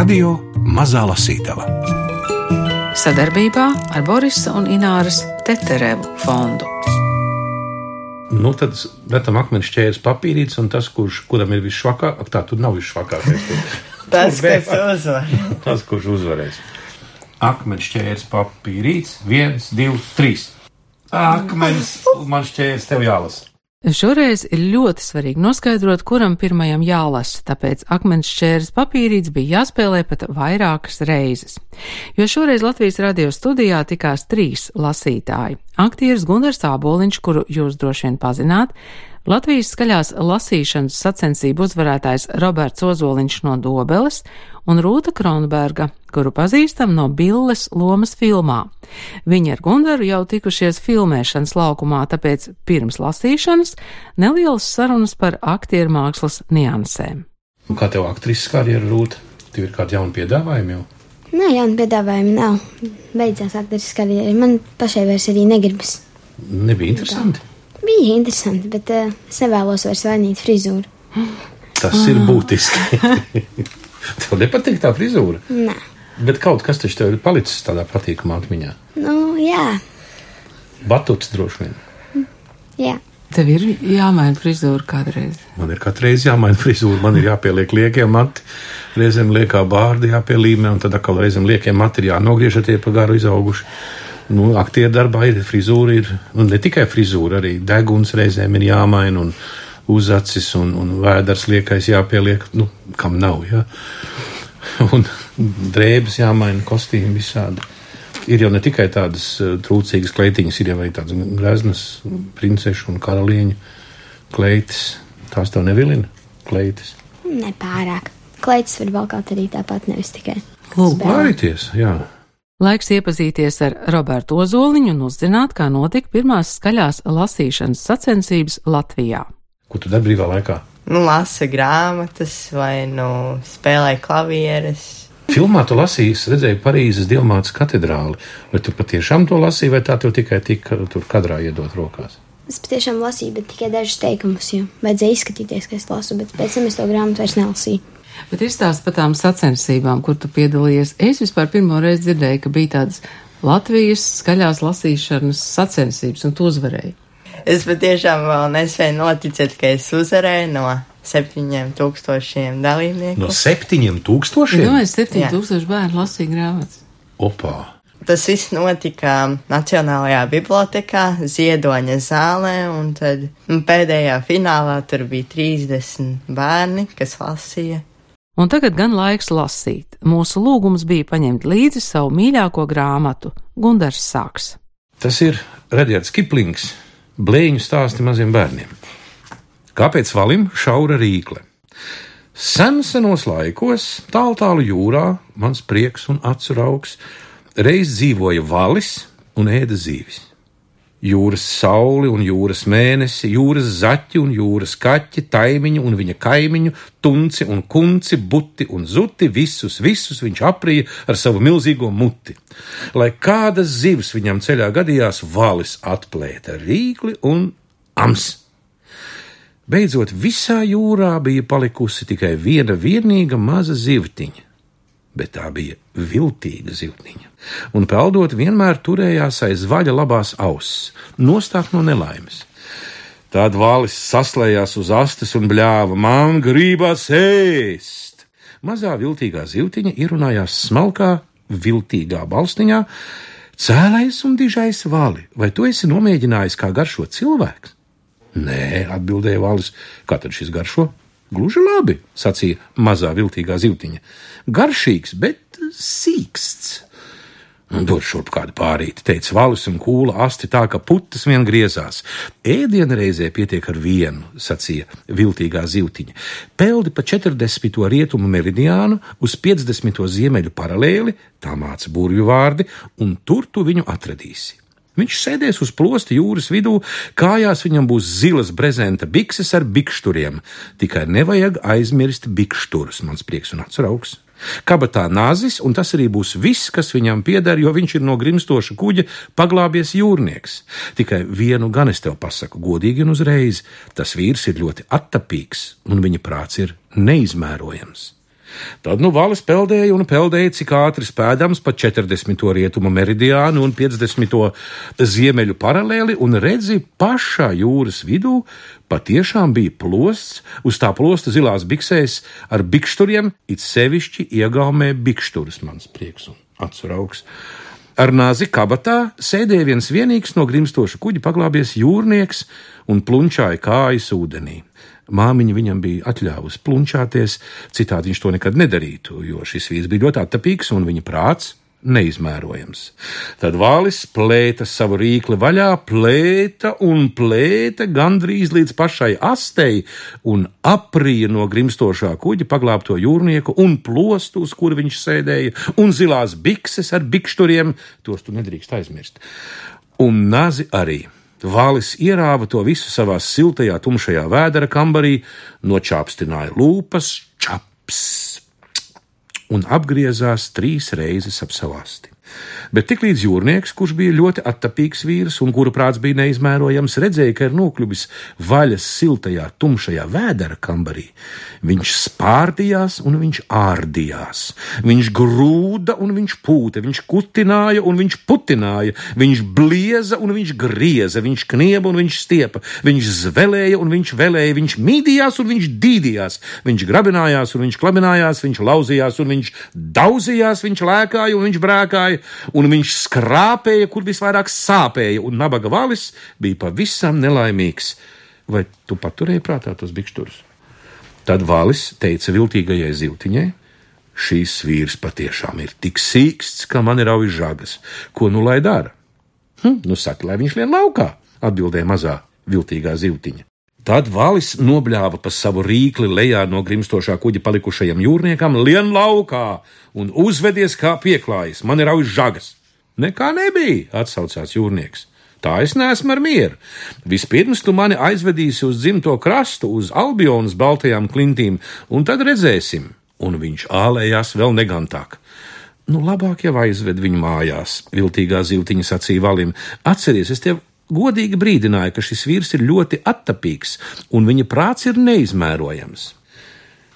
Radio Mazā Lasītava sadarbībā ar Borisa un Ināras Teterevu fondu. Nu, tad metam akmeni šķērs papīrītis, un tas, kurš, kuram ir visšvakāk, tā tur nav visšvakākais. tas, kas uzvar. tas, kurš uzvarēs. Akmeni šķērs papīrītis, viens, divi, trīs. Akmens, man šķērs tev jālasa. Šoreiz ir ļoti svarīgi noskaidrot, kuram pirmajam jālasa, tāpēc akmens šķērs papīrīts bija jāspēlē pat vairākas reizes. Jo šoreiz Latvijas radio studijā tikās trīs lasītāji - aktieris Gunārs Āboliņš, kuru jūs droši vien pazināt, Latvijas skaļās lasīšanas sacensību uzvarētājs Roberts Ozoliņš no Dobeles un Rūta Kronberga, kuru pazīstam no Billes lomas filmā. Viņi ar Gundaru jau tikušies filmēšanas laukumā, tāpēc pirms lasīšanas nelielas sarunas par aktieru mākslas niansēm. Un kā tev aktrises karjera rūta? Tev ir kādi jauni piedāvājumi jau? Nē, jaunu piedāvājumu nav. Beidzās aktrises karjera. Man pašai vairs arī negribas. Nebija interesanti. Bija interesanti, bet uh, es nevēlos vairs vainīt frizūru. Tas ir būtiski. Tev nepatīk tā frizūra? Nē. Bet kaut kas taču tev ir palicis tādā patīkamā atmiņā. Nu, jā. Batuts droši vien. Jā. Tev ir jāmaina frizūra kādreiz. Man ir katru reizi jāmaina frizūra, man ir jāpieliek liekie mati, reizēm liekā bārdi jāpielīmē, un tad atkal reizēm liekie mati ir jānogriež, tie pa garu izauguši. Nu, aktieru darbā ir frizūra, ir nu, ne tikai frizūra, arī deguns reizēm ir jāmaina, un uzacis un, un vēders liekais jāpieliek, nu, kam nav, jā. Un drēbes jāmaina, kostīmi visādi. Ir jau ne tikai tādas uh, trūcīgas kleitiņas, ir jau arī tādas gleznas, princešu un karalieņu kleitas. Tās tev nevilina kleitas? Nepārāk. Kleitas var valkāt arī tāpat, nevis tikai. Lūk, Vārīties, jā. Laiks iepazīties ar Robertu Ozoliņu un uzzināt, kā notika pirmās skaļās lasīšanas sacensības Latvijā. Ko tu dari brīvā laikā? Nu, lasa grāmatas vai nu spēlē klavieres. Filmā tu lasīji, redzēji Parīzes Dilmātas katedrāli. Vai tu patiešām to lasīji, vai tā tev tikai tika tur kadrā iedot rokās? Es patiešām lasīju, bet tikai dažus teikumus, jo vajadzēja izskatīties, ka es lasu, bet pēc tam es to grāmatu vairs nelasīju. Bet ir stāsts par tām sacensībām, kur tu piedalījies. Es vispār pirmo reizi dzirdēju, ka bija tādas Latvijas skaļās lasīšanas sacensības, un tu uzvarēji. Es patiešām vēl nespēju noticēt, ka es uzvarēju no septiņiem tūkstošiem dalībnieku. No septiņiem tūkstošiem? Domāju, septiņi tūkstoši bērnu lasīja grāmatas. Opā! Tas viss notika Nacionālajā bibliotekā, Ziedoņa zālē, un tad nu, pēdējā finālā tur bija 30 bērni, kas lasīja. Un tagad gan laiks lasīt. Mūsu lūgums bija paņemt līdzi savu mīļāko grāmatu - Gundars Sāks. Tas ir Redjards Kiplings, blēņu stāsti maziem bērniem. Kāpēc valim šaura rīkle? Sen senos laikos, tālu tālu jūrā, mans prieks un acu augs, reiz dzīvoja valis un ēda zīvis jūras sauli un jūras mēnesi, jūras zaķi un jūras kaķi, taimiņu un viņa kaimiņu, tunci un kunci, buti un zuti, visus, visus viņš aprīja ar savu milzīgo muti. Lai kādas zivs viņam ceļā gadījās, valis atplēta rīkli un ams. Beidzot, visā jūrā bija palikusi tikai viena vienīga maza zivtiņa bet tā bija viltīga zivtiņa, un peldot vienmēr turējās aiz vaļa labās auss, nostāk no nelaimes. Tad vālis saslējās uz astes un bļāva: Man gribas ēst! Mazā viltīgā zivtiņa ierunājās smalkā, viltīgā balstiņā: Cēlais un dižais vāli, vai tu esi nomēģinājis, kā garšo cilvēks? Nē, atbildēja Vālis, kā tad šis garšo? Gluži labi, sacīja mazā viltīgā zivtiņa. Garšīgs, bet sīksts. Dod šurp kādu pārīti, teica Valis un kūla asti tā, ka putas vien griezās. Ēdienu reizē pietiek ar vienu, sacīja viltīgā zivtiņa. Peldi pa 40. rietumu meridiānu uz 50. ziemeļu paralēli, tā māca burvju vārdi, un tur tu viņu atradīsi. Viņš sēdēs uz plosta jūras vidū, kājās viņam būs zilas brezenta bikses ar bikšturiem. Tikai nevajag aizmirst bikšturus, mans prieks un atsrauks. Kabatā nāzis, un tas arī būs viss, kas viņam pieder, jo viņš ir no grimstoša kuģa paglābies jūrnieks. Tikai vienu gan es tev pasaku, godīgi un uzreiz, tas vīrs ir ļoti attapīgs, un viņa prāts ir neizmērojams. Tad nu valis peldēja un peldēja, cik ātri spēdams pa 40. rietumu meridiānu un 50. ziemeļu paralēli, un redzi, pašā jūras vidū patiešām bija plosts, uz tā plosta zilās biksēs ar bikšturiem, it sevišķi iegaumē bikšturis, mans prieks un atsrauks. Ar nāzi kabatā sēdēja viens vienīgs no grimstoša kuģa paglābies jūrnieks un plunčāja kājas ūdenī. Māmiņa viņam bija atļāvusi plunčāties, citādi viņš to nekad nedarītu, jo šis vīrs bija ļoti attapīgs un viņa prāts neizmērojams. Tad vālis plēta savu rīkli vaļā, plēta un plēta gandrīz līdz pašai astei un aprīja no grimstošā kuģa paglābto jūrnieku un plostu, uz kur viņš sēdēja, un zilās bikses ar bikšturiem, tos tu nedrīkst aizmirst. Un nazi arī. Vālis ierāva to visu savā siltajā, tumšajā vēdera kambarī, nočāpstināja lūpas, čaps un apgriezās trīs reizes ap savu asti. Bet tiklīdz jūrnieks, kurš bija ļoti attapīgs vīrs un kura prāts bija neizmērojams, redzēja, ka ir nokļuvis vaļas siltajā, tumšajā vēdera kambarī, viņš spārdījās un viņš ārdījās. Viņš grūda un viņš pūta, viņš kutināja un viņš putināja, viņš blieza un viņš grieza, viņš knieba un viņš stiepa, viņš zvelēja un viņš velēja, viņš mīdījās un viņš dīdījās, viņš grabinājās un viņš klabinājās, viņš lauzījās un viņš daudzījās, viņš lēkāja un viņš brēkāja un viņš skrāpēja, kur visvairāk sāpēja, un nabaga valis bija pavisam nelaimīgs. Vai tu paturēji prātā tos bikšturus? Tad valis teica viltīgajai zivtiņai: Šīs vīrs patiešām ir tik sīksts, ka man ir aujas žagas. Ko nu lai dara? Hm, nu saka, lai viņš lien laukā, atbildēja mazā viltīgā zivtiņa. Tad valis nobļāva pa savu rīkli lejā no grimstošā kuģa palikušajam jūrniekam, lien laukā un uzvedies kā pieklājis. Man ir auž žagas. Nekā nebija, atsaucās jūrnieks. Tā es neesmu ar mieru. Vispirms tu mani aizvedīsi uz dzimto krastu, uz Albionas baltajām klintīm, un tad redzēsim. Un viņš ālējās vēl negantāk. Nu, labāk jau aizved viņu mājās, viltīgā zīltiņa sacīja valim. Atceries, es tev godīgi brīdināja, ka šis vīrs ir ļoti attapīgs un viņa prāts ir neizmērojams.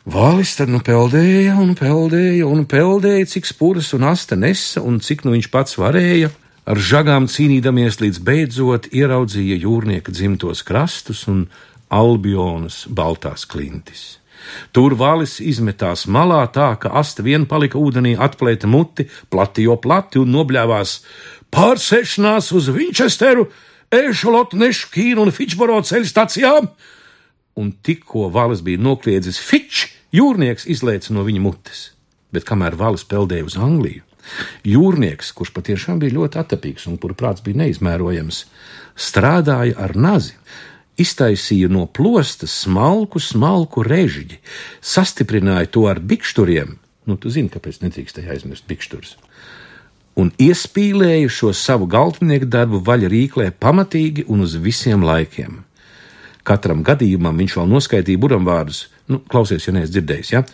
Vālis tad nu peldēja un peldēja un peldēja, cik spuras un asta nesa un cik nu viņš pats varēja, ar žagām cīnīdamies līdz beidzot ieraudzīja jūrnieka dzimtos krastus un albionas baltās klintis. Tur valis izmetās malā tā, ka asta vien palika ūdenī, atplēta muti, plati jo plati un nobļāvās pārsēšanās uz Vinčesteru, ešalotu nešu kīnu un Fičboro ceļu stacijām, un tikko valis bija nokliedzis Fič, jūrnieks izlēca no viņa mutes. Bet kamēr valis peldēja uz Angliju, jūrnieks, kurš patiešām bija ļoti attapīgs un kura prāts bija neizmērojams, strādāja ar nazi, iztaisīja no plosta smalku, smalku režiģi, sastiprināja to ar bikšturiem. Nu, tu zini, kāpēc nedrīkstēja aizmirst bikšturus un iespīlēju šo savu galvnieku darbu vaļa rīklē pamatīgi un uz visiem laikiem. Katram gadījumam viņš vēl noskaitīja buramvārdus, nu, klausies, ja neesi dzirdējis, ja?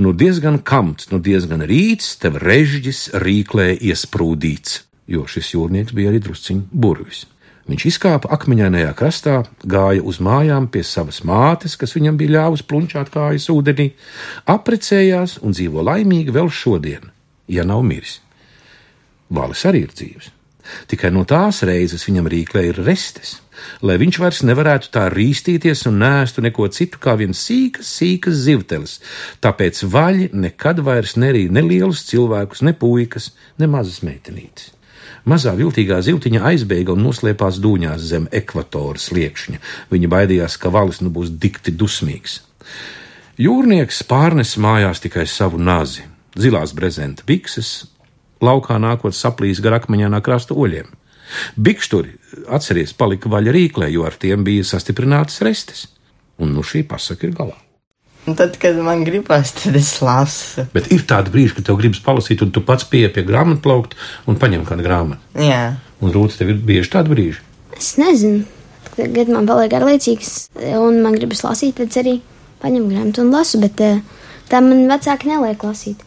Nu, diezgan kamts, nu, diezgan rīts, tev režģis rīklē iesprūdīts, jo šis jūrnieks bija arī drusciņš burvis. Viņš izkāpa akmeņainajā krastā, gāja uz mājām pie savas mātes, kas viņam bija ļāvusi plunčāt kājas ūdenī, aprecējās un dzīvo laimīgi vēl šodien, ja nav miris. Valis arī ir dzīves. Tikai no tās reizes viņam rīklē ir restes, lai viņš vairs nevarētu tā rīstīties un nēstu neko citu kā viens sīkas, sīkas zivtelis. Tāpēc vaļi nekad vairs nerīja ne lielus cilvēkus, ne puikas, ne mazas meitenītes. Mazā viltīgā zivtiņa aizbēga un noslēpās dūņās zem ekvatora sliekšņa. Viņa baidījās, ka valis nu būs dikti dusmīgs. Jūrnieks pārnes mājās tikai savu nazi, zilās brezenta bikses, laukā nākot saplīs gar akmeņānā krasta oļiem. Bikšturi, atceries, palika vaļa rīklē, jo ar tiem bija sastiprinātas restes. Un nu šī pasaka ir galā. Un tad, kad man gribas, tad es lasu. Bet ir tādi brīži, kad tev gribas palasīt, un tu pats pieeji pie grāmatas plaukt un paņem kādu grāmatu. Jā. Un rūtas tev ir bieži tādi brīži. Es nezinu, kad man paliek garlaicīgs, un man gribas lasīt, tad es arī paņemu grāmatu un lasu, bet eh, tā man vecāki neliek lasīt.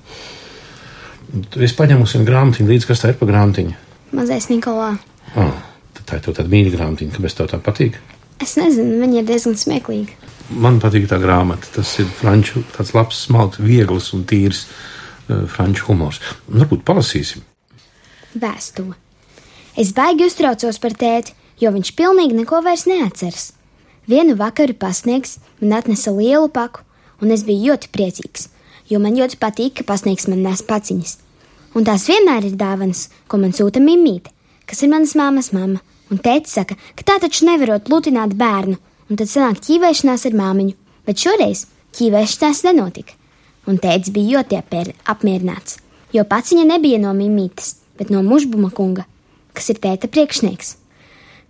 Es paņēmu vienu grāmatiņu līdzi, kas tā ir pa grāmatiņu. Mazais Nikolā. Oh, tā ir tāda mīļa grāmatiņa, kāpēc tev tā patīk? Es nezinu, viņa ir diezgan smieklīga. Man patīk tā grāmata. Tas ir franču, tāds labs, smalks, viegls un tīrs uh, franču humors. Varbūt palasīsim. Vēstule. Es baigi uztraucos par tēti, jo viņš pilnīgi neko vairs neatceras. Vienu vakaru pasniegs man atnesa lielu paku, un es biju ļoti priecīgs, jo man ļoti patīk, ka pasniegs man nes paciņas. Un tās vienmēr ir dāvanas, ko man sūta mimīte, kas ir manas māmas mamma, un tēti saka, ka tā taču nevarot lutināt bērnu, un tad sanāk ķīvēšanās ar māmiņu, bet šoreiz ķīvēšanās nenotika. Un tētis bija ļoti apmier, apmierināts, jo paciņa nebija no mimītes, bet no mužbuma kunga, kas ir tēta priekšnieks.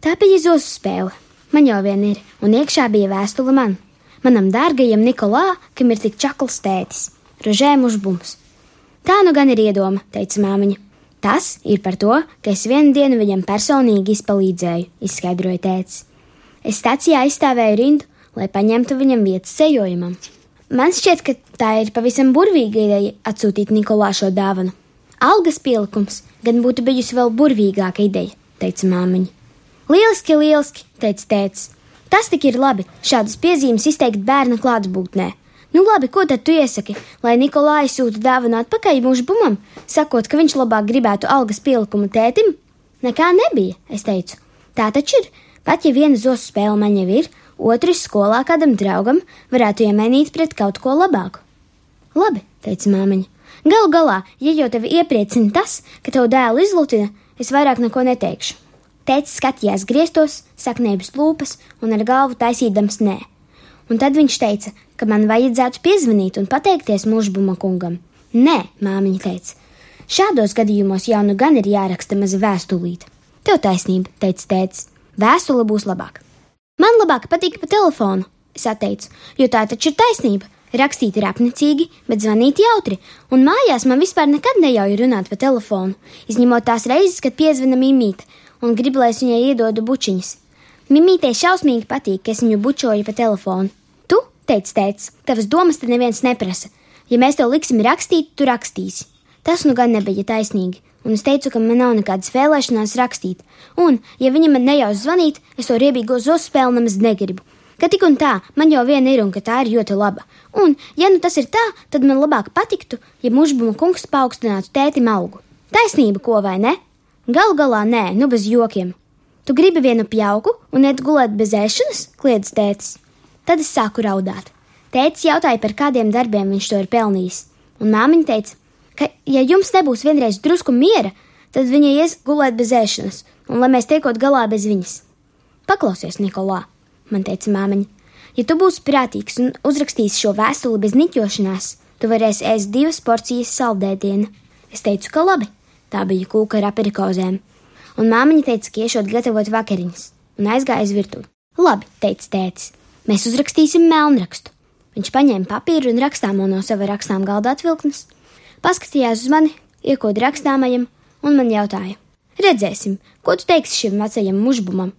Tā bija zosu spēle, man jau vien ir, un iekšā bija vēstule man, manam dārgajam Nikolā, kam ir tik čakls tētis, Rožē mužbums. Tā nu gan ir iedoma, teica māmiņa. Tas ir par to, ka es vienu dienu viņam personīgi izpalīdzēju, izskaidroja tēvs. Es stācijā aizstāvēju rindu, lai paņemtu viņam vietas ceļojumam. Man šķiet, ka tā ir pavisam burvīga ideja atsūtīt Nikolā šo dāvanu. Algas pielikums gan būtu bijusi vēl burvīgāka ideja, teica māmiņa. Lieliski, lieliski, teica tēvs. Tas tik ir labi, šādas piezīmes izteikt bērna klātbūtnē. Nu, labi, ko tad tu iesaki? Lai Nikolai sūta dāvanu atpakaļ mūža bumam, sakot, ka viņš labāk gribētu algas pielikumu tētim? Nekā nebija, es teicu. Tā taču ir. Pat ja viena zosu spēle man jau ir, otrs skolā kādam draugam varētu iemainīt pret kaut ko labāku. Labi, teica māmiņa. Galu galā, ja jau tevi iepriecina tas, ka tev dēlu izlutina, es vairāk neko neteikšu. Tēcis skatījās griestos, saknēbas lūpas un ar galvu taisīdams nē. Un tad viņš teica, ka man vajadzētu piezvanīt un pateikties mūžbuma kungam. Nē, māmiņa teica, šādos gadījumos jau nu gan ir jāraksta maza vēstulīte. Tev taisnība, teica tēvs, vēstule būs labāka. Man labāk patīk pa telefonu, es atteicu, jo tā taču ir taisnība. Rakstīt ir apnicīgi, bet zvanīt jautri, un mājās man vispār nekad neļauj runāt pa telefonu, izņemot tās reizes, kad piezvana mimīte un grib, lai es viņai iedodu bučiņas. Mimītei šausmīgi patīk, ka es viņu bučoju pa telefonu teica tēvs, tavas domas te neviens neprasa. Ja mēs tev liksim rakstīt, tu rakstīsi. Tas nu gan nebija taisnīgi, un es teicu, ka man nav nekādas vēlēšanās rakstīt, un, ja viņa man neļaus zvanīt, es to riebīgo zosu spēli nemaz negribu. Ka tik un tā, man jau viena ir un ka tā ir ļoti laba. Un, ja nu tas ir tā, tad man labāk patiktu, ja mužbuma kungs paaugstinātu tētim algu. Taisnība, ko vai ne? Galu galā nē, nu bez jokiem. Tu gribi vienu pjauku un iet gulēt bez ēšanas, kliedz tētis. Tad es sāku raudāt. Tētis jautāja, par kādiem darbiem viņš to ir pelnījis, un māmiņa teica, ka, ja jums nebūs vienreiz drusku miera, tad viņa ies gulēt bez ēšanas, un lai mēs tiekot galā bez viņas. Paklausies, Nikolā, man teica māmiņa. Ja tu būsi prātīgs un uzrakstīsi šo vēstuli bez niķošanās, tu varēsi ēst divas porcijas saldēdienu. Es teicu, ka labi, tā bija kūka ar aperikozēm, un māmiņa teica, ka iešot gatavot vakariņas, un aizgāja uz virtuvi. Labi, teica tētis, Mēs uzrakstīsim melnrakstu. Viņš paņēma papīru un rakstāmo no sava rakstām galda atvilknes, paskatījās uz mani, iekod rakstāmajam, un man jautāja: Redzēsim, ko tu teiksi šim vecajam mužbumam?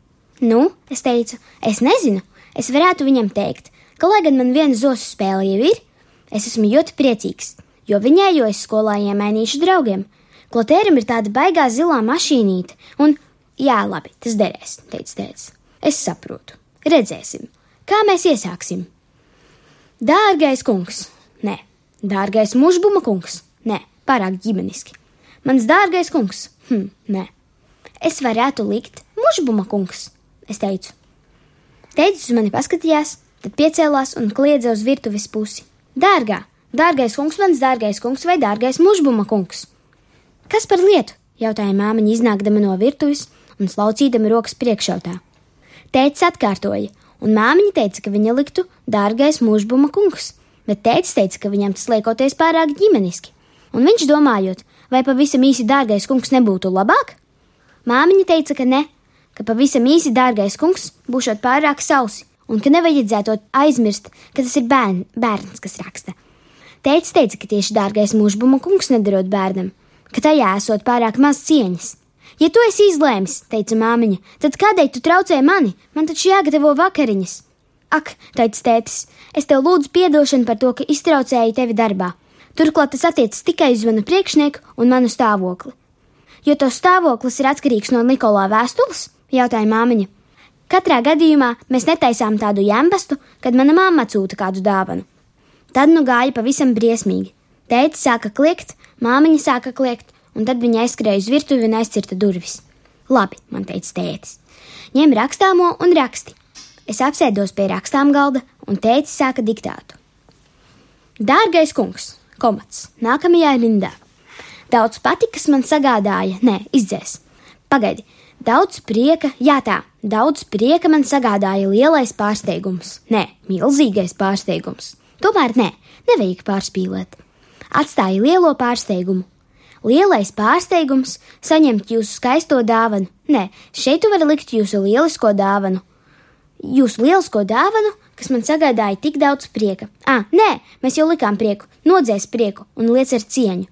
Nu, es teicu, es nezinu, es varētu viņam teikt, ka, lai gan man viena zosu spēle jau ir, es esmu ļoti priecīgs, jo viņai jau es skolā iemainīšu draugiem. Klotēram ir tāda baigā zilā mašīnīte, un, jā, labi, tas derēs, teica tēvs. Es saprotu, redzēsim. Kā mēs iesāksim? Dārgais kungs, nē, dārgais mužbuma kungs, nē, pārāk ģimeniski. Mans dārgais kungs, hm, nē. Es varētu likt mužbuma kungs, es teicu. Teicis uz mani paskatījās, tad piecēlās un kliedza uz virtuves pusi. Dārgā, dārgais kungs, mans dārgais kungs vai dārgais mužbuma kungs? Kas par lietu? jautāja māmiņa, iznākdama no virtuves un slaucīdama rokas priekšautā. Tēcis atkārtoja, un māmiņa teica, ka viņa liktu dārgais mūžbuma kungs, bet tēcis teica, ka viņam tas liekoties pārāk ģimeniski, un viņš domājot, vai pavisam īsi dārgais kungs nebūtu labāk? Māmiņa teica, ka ne, ka pavisam īsi dārgais kungs būšot pārāk sausi, un ka nevajadzētu aizmirst, ka tas ir bērn, bērns, kas raksta. Tēcis teica, ka tieši dārgais mūžbuma kungs nedarot bērnam, ka tajā esot pārāk maz cieņas. Ja tu esi izlēmis, teica māmiņa, tad kādēļ tu traucē mani? Man taču jāgatavo vakariņas. Ak, teica tētis, es tev lūdzu piedošanu par to, ka iztraucēju tevi darbā. Turklāt tas attiecas tikai uz manu priekšnieku un manu stāvokli. Jo tavs stāvoklis ir atkarīgs no Nikolā vēstules? jautāja māmiņa. Katrā gadījumā mēs netaisām tādu jambastu, kad mana mamma sūta kādu dāvanu. Tad nu gāja pavisam briesmīgi. Tēti sāka kliegt, māmiņa sāka kliegt, un tad viņa aizskrēja uz virtuvi un aizcirta durvis. Labi, man teica tētis. Ņem rakstāmo un raksti. Es apsēdos pie rakstām galda, un tētis sāka diktātu. Dārgais kungs, komats, nākamajā rindā. Daudz patikas man sagādāja, nē, izdzēs. Pagaidi, daudz prieka, jā tā, daudz prieka man sagādāja lielais pārsteigums, nē, milzīgais pārsteigums. Tomēr nē, nevajag pārspīlēt. Atstāja lielo pārsteigumu. Lielais pārsteigums saņemt jūsu skaisto dāvanu. Nē, šeit tu vari likt jūsu lielisko dāvanu. Jūsu lielisko dāvanu, kas man sagādāja tik daudz prieka. Ah, nē, mēs jau likām prieku, nodzēs prieku un liec ar cieņu.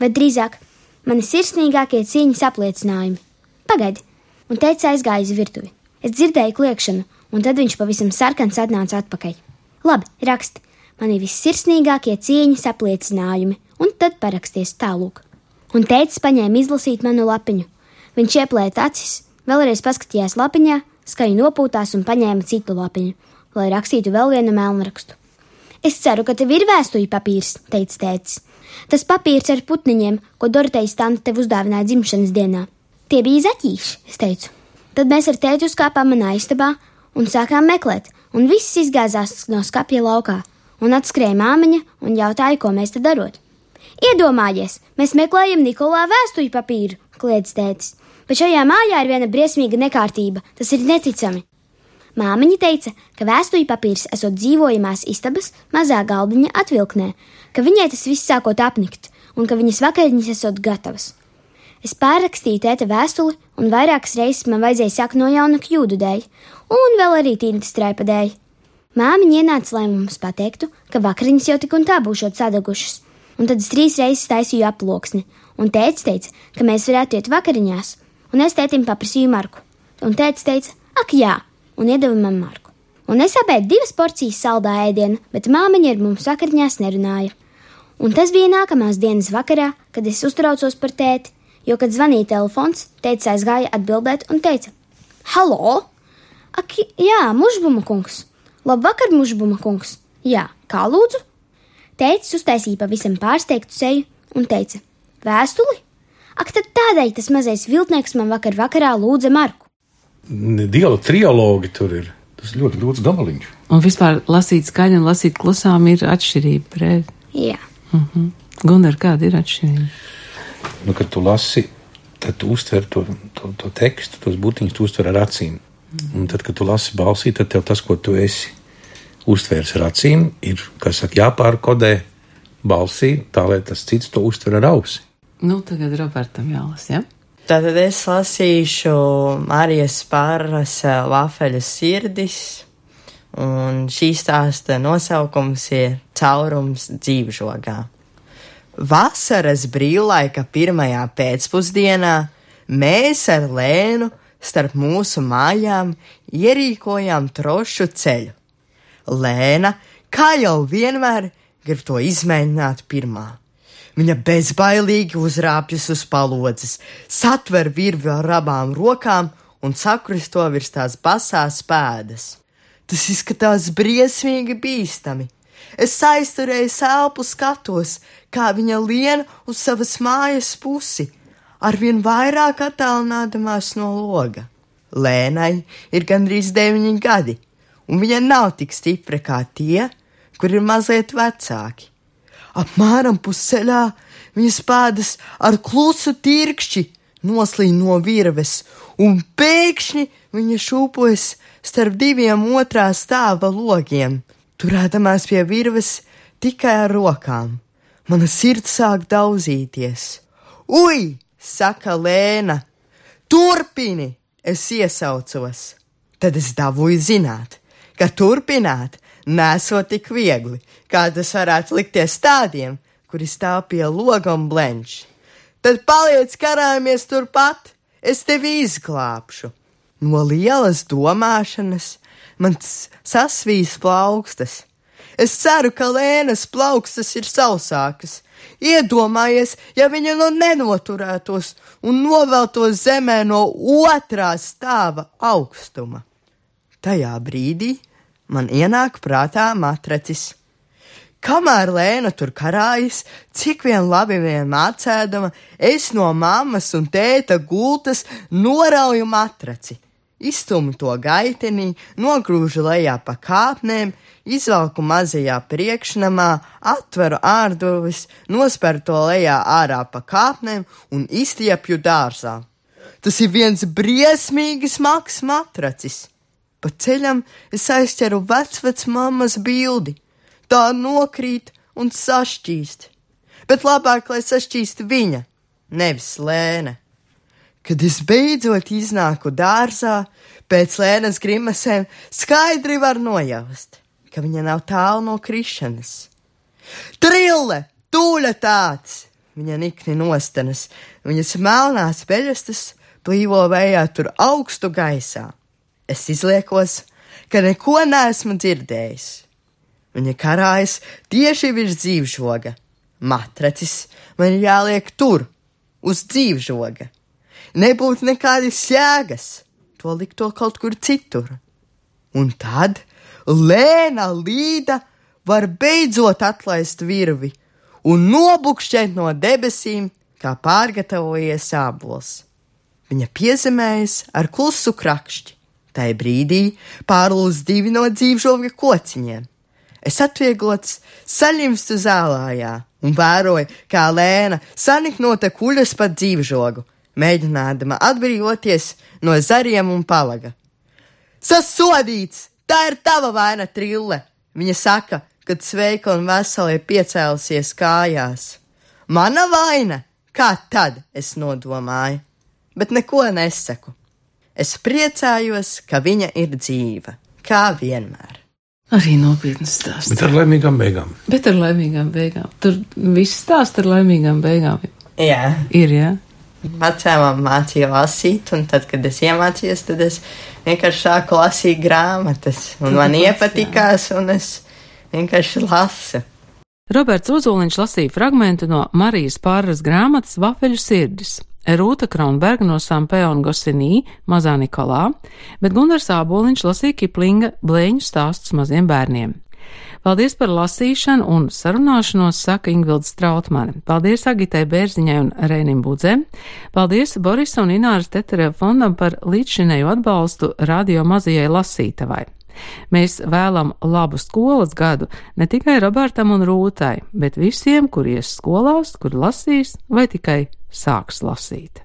Vai drīzāk, mani sirsnīgākie cieņas apliecinājumi. Pagaidi, un teica aizgāja uz virtuvi. Es dzirdēju kliekšanu, un tad viņš pavisam sarkans atnāca atpakaļ. Labi, raksti, mani vissirsnīgākie cieņas apliecinājumi, un tad paraksties tālūk. Un teicis paņēma izlasīt manu lapiņu. Viņš ieplēta acis, vēlreiz paskatījās lapiņā, skaļi nopūtās un paņēma citu lapiņu, lai rakstītu vēl vienu melnrakstu. Es ceru, ka tev ir vēstuļu papīrs, teica tēcis. Tas papīrs ar putniņiem, ko Dorotejas tante tev uzdāvināja dzimšanas dienā. Tie bija zaķīši, es teicu. Tad mēs ar tēti uzkāpām manā istabā un sākām meklēt, un viss izgāzās no skapja laukā, un atskrēja māmiņa un jautāja, ko mēs te darot. Iedomājies, mēs meklējam Nikolā vēstuļu papīru, kliedz tētis, bet šajā mājā ir viena briesmīga nekārtība, tas ir neticami. Māmiņa teica, ka vēstuļu papīrs esot dzīvojamās istabas mazā galdiņa atvilknē, ka viņai tas viss sākot apnikt, un ka viņas vakariņas esot gatavas. Es pārrakstīju tēta vēstuli, un vairākas reizes man vajadzēja sākt no jauna kļūdu dēļ, un vēl arī tīnas straipa dēļ. Māmiņa ienāca, lai mums pateiktu, ka vakariņas jau tik un tā būšot sadagušas, un tad es trīs reizes taisīju aploksni, un tēvs teica, ka mēs varētu iet vakariņās, un es tētim paprasīju marku, un tēvs teica, ak jā, un iedeva man marku. Un es apēdu divas porcijas saldā ēdienu, bet māmiņa ar mums vakariņās nerunāja. Un tas bija nākamās dienas vakarā, kad es uztraucos par tēti, jo, kad zvanīja telefons, tētis aizgāja atbildēt un teica: Halo! Ak, jā, mužbuma kungs! Labvakar, mužbuma kungs! Jā, kā lūdzu? Tētis uztaisīja pavisam pārsteigtu seju un teica: Vēstuli? Ak, tad tādēļ tas mazais viltnieks man vakar vakarā lūdza Marku. Dialogi, trialogi tur ir. Tas ļoti grūts gabaliņš. Un vispār lasīt skaļi un lasīt klusām ir atšķirība. Pre... Jā, Uh -huh. Gunār, kāda ir atšķirība? Nu, kad tu lasi, tad tu uztver to, to, to tekstu, tos būtiņus, tu uztver ar acīm. Un tad, kad tu lasi balsī, tad tev tas, ko tu esi uztvērs ar acīm, ir, kas saka, jāpārkodē balsī, tā lai tas cits to uztver ar ausi. Nu, tagad Robertam jālasa, ja? Tad es lasīšu Marijas pārras vafeļu sirdis, un šī stāsta nosaukums ir Caurums dzīvžogā. Vasaras brīvlaika pirmajā pēcpusdienā mēs ar Lēnu starp mūsu mājām ierīkojām trošu ceļu. Lēna, kā jau vienmēr, grib to izmēģināt pirmā. Viņa bezbailīgi uzrāpjas uz palodzes, satver virvi ar abām rokām un sakristo virs tās basās pēdas. Tas izskatās briesmīgi bīstami. Es aizturēju elpu skatos, kā viņa lien uz savas mājas pusi, arvien vairāk attālinādamās no loga. Lēnai ir gandrīz deviņi gadi, un viņa nav tik stipra kā tie, kur ir mazliet vecāki. Apmēram pusceļā viņas pēdas ar klusu tirkšķi noslīd no virves, un pēkšņi viņa šūpojas starp diviem otrā stāva logiem, turēdamās pie virves tikai ar rokām. Mana sirds sāk daudzīties. Ui, saka Lēna, turpini! Es iesaucos. Tad es dabūju zināt, ka turpināt nesot tik viegli, kā tas varētu likties tādiem, kuri stāv pie loga un blenč. Tad paliec karājamies turpat, es tevi izglābšu. No lielas domāšanas man sasvīs plaukstas. Es ceru, ka lēnas plaukstas ir sausākas. Iedomājies, ja viņa nu nenoturētos un noveltos zemē no otrā stāva augstuma. Tajā brīdī man ienāk prātā matracis. Kamēr Lēna tur karājas, cik vien labi vien mācēdama, es no mammas un tēta gultas norauju matraci, izstumu to gaitenī, nogrūžu lejā pa kāpnēm, izvelku mazajā priekšnamā, atveru ārduvis, nosperu to lejā ārā pa kāpnēm un izstiepju dārzā. Tas ir viens briesmīgi smags matracis. Pa ceļam es aizķeru vecvec mammas bildi tā nokrīt un sašķīst. Bet labāk, lai sašķīst viņa, nevis lēne. Kad es beidzot iznāku dārzā, pēc lēnas grimasēm skaidri var nojaust, ka viņa nav tālu no krišanas. Trille, tūļa tāds! Viņa nikni nostanas, viņas melnās peļastas plīvo vējā tur augstu gaisā. Es izliekos, ka neko neesmu dzirdējis. Viņa karājas tieši virs dzīvžoga. Matracis man jāliek tur, uz dzīvžoga. Nebūtu nekādas jēgas, to likt to kaut kur citur. Un tad Lēna Līda var beidzot atlaist virvi un nobukšķēt no debesīm, kā pārgatavojies ābols. Viņa piezemējas ar klusu krakšķi. Tai brīdī pārlūz divi no dzīvžoga kociņiem. Es atvieglots saļimstu zālājā un vēroju, kā lēna saniknota kuļas pa dzīvžogu, mēģinādama atbrīvoties no zariem un palaga. Sasodīts! Tā ir tava vaina, trille! Viņa saka, kad sveika un vesela ir piecēlusies kājās. Mana vaina! Kā tad es nodomāju, bet neko nesaku. Es priecājos, ka viņa ir dzīva, kā vienmēr. Arī nopietnas stāsts. Bet ar laimīgām beigām. Bet ar laimīgām beigām. Tur viss stāsts ar laimīgām beigām Jā, ir, jā. Vecāmā mācīja lasīt, un tad, kad es iemācījos, tad es vienkārši sāku lasīt grāmatas, un man iepatikās, un es vienkārši lasu. Roberts Ozoliņš lasīja fragmentu no Marijas pārras grāmatas Vafeļu sirdis. Rūta Kronberga no Sampeona Gosinī, Mazā Nikolā, bet Gunārs Āboliņš lasīja Kiplinga blēņu stāstus maziem bērniem. Paldies par lasīšanu un sarunāšanos, saka Ingvilds Strautmane. Paldies Agitai Bērziņai un Rēnim Budzem. Paldies Borisa un Ināras Tetereva fondam par līdzšinēju atbalstu radio mazajai lasītavai. Mēs vēlam labu skolas gadu ne tikai Robertam un Rūtai, bet visiem, kur ies skolās, kur lasīs vai tikai sāks lasīt.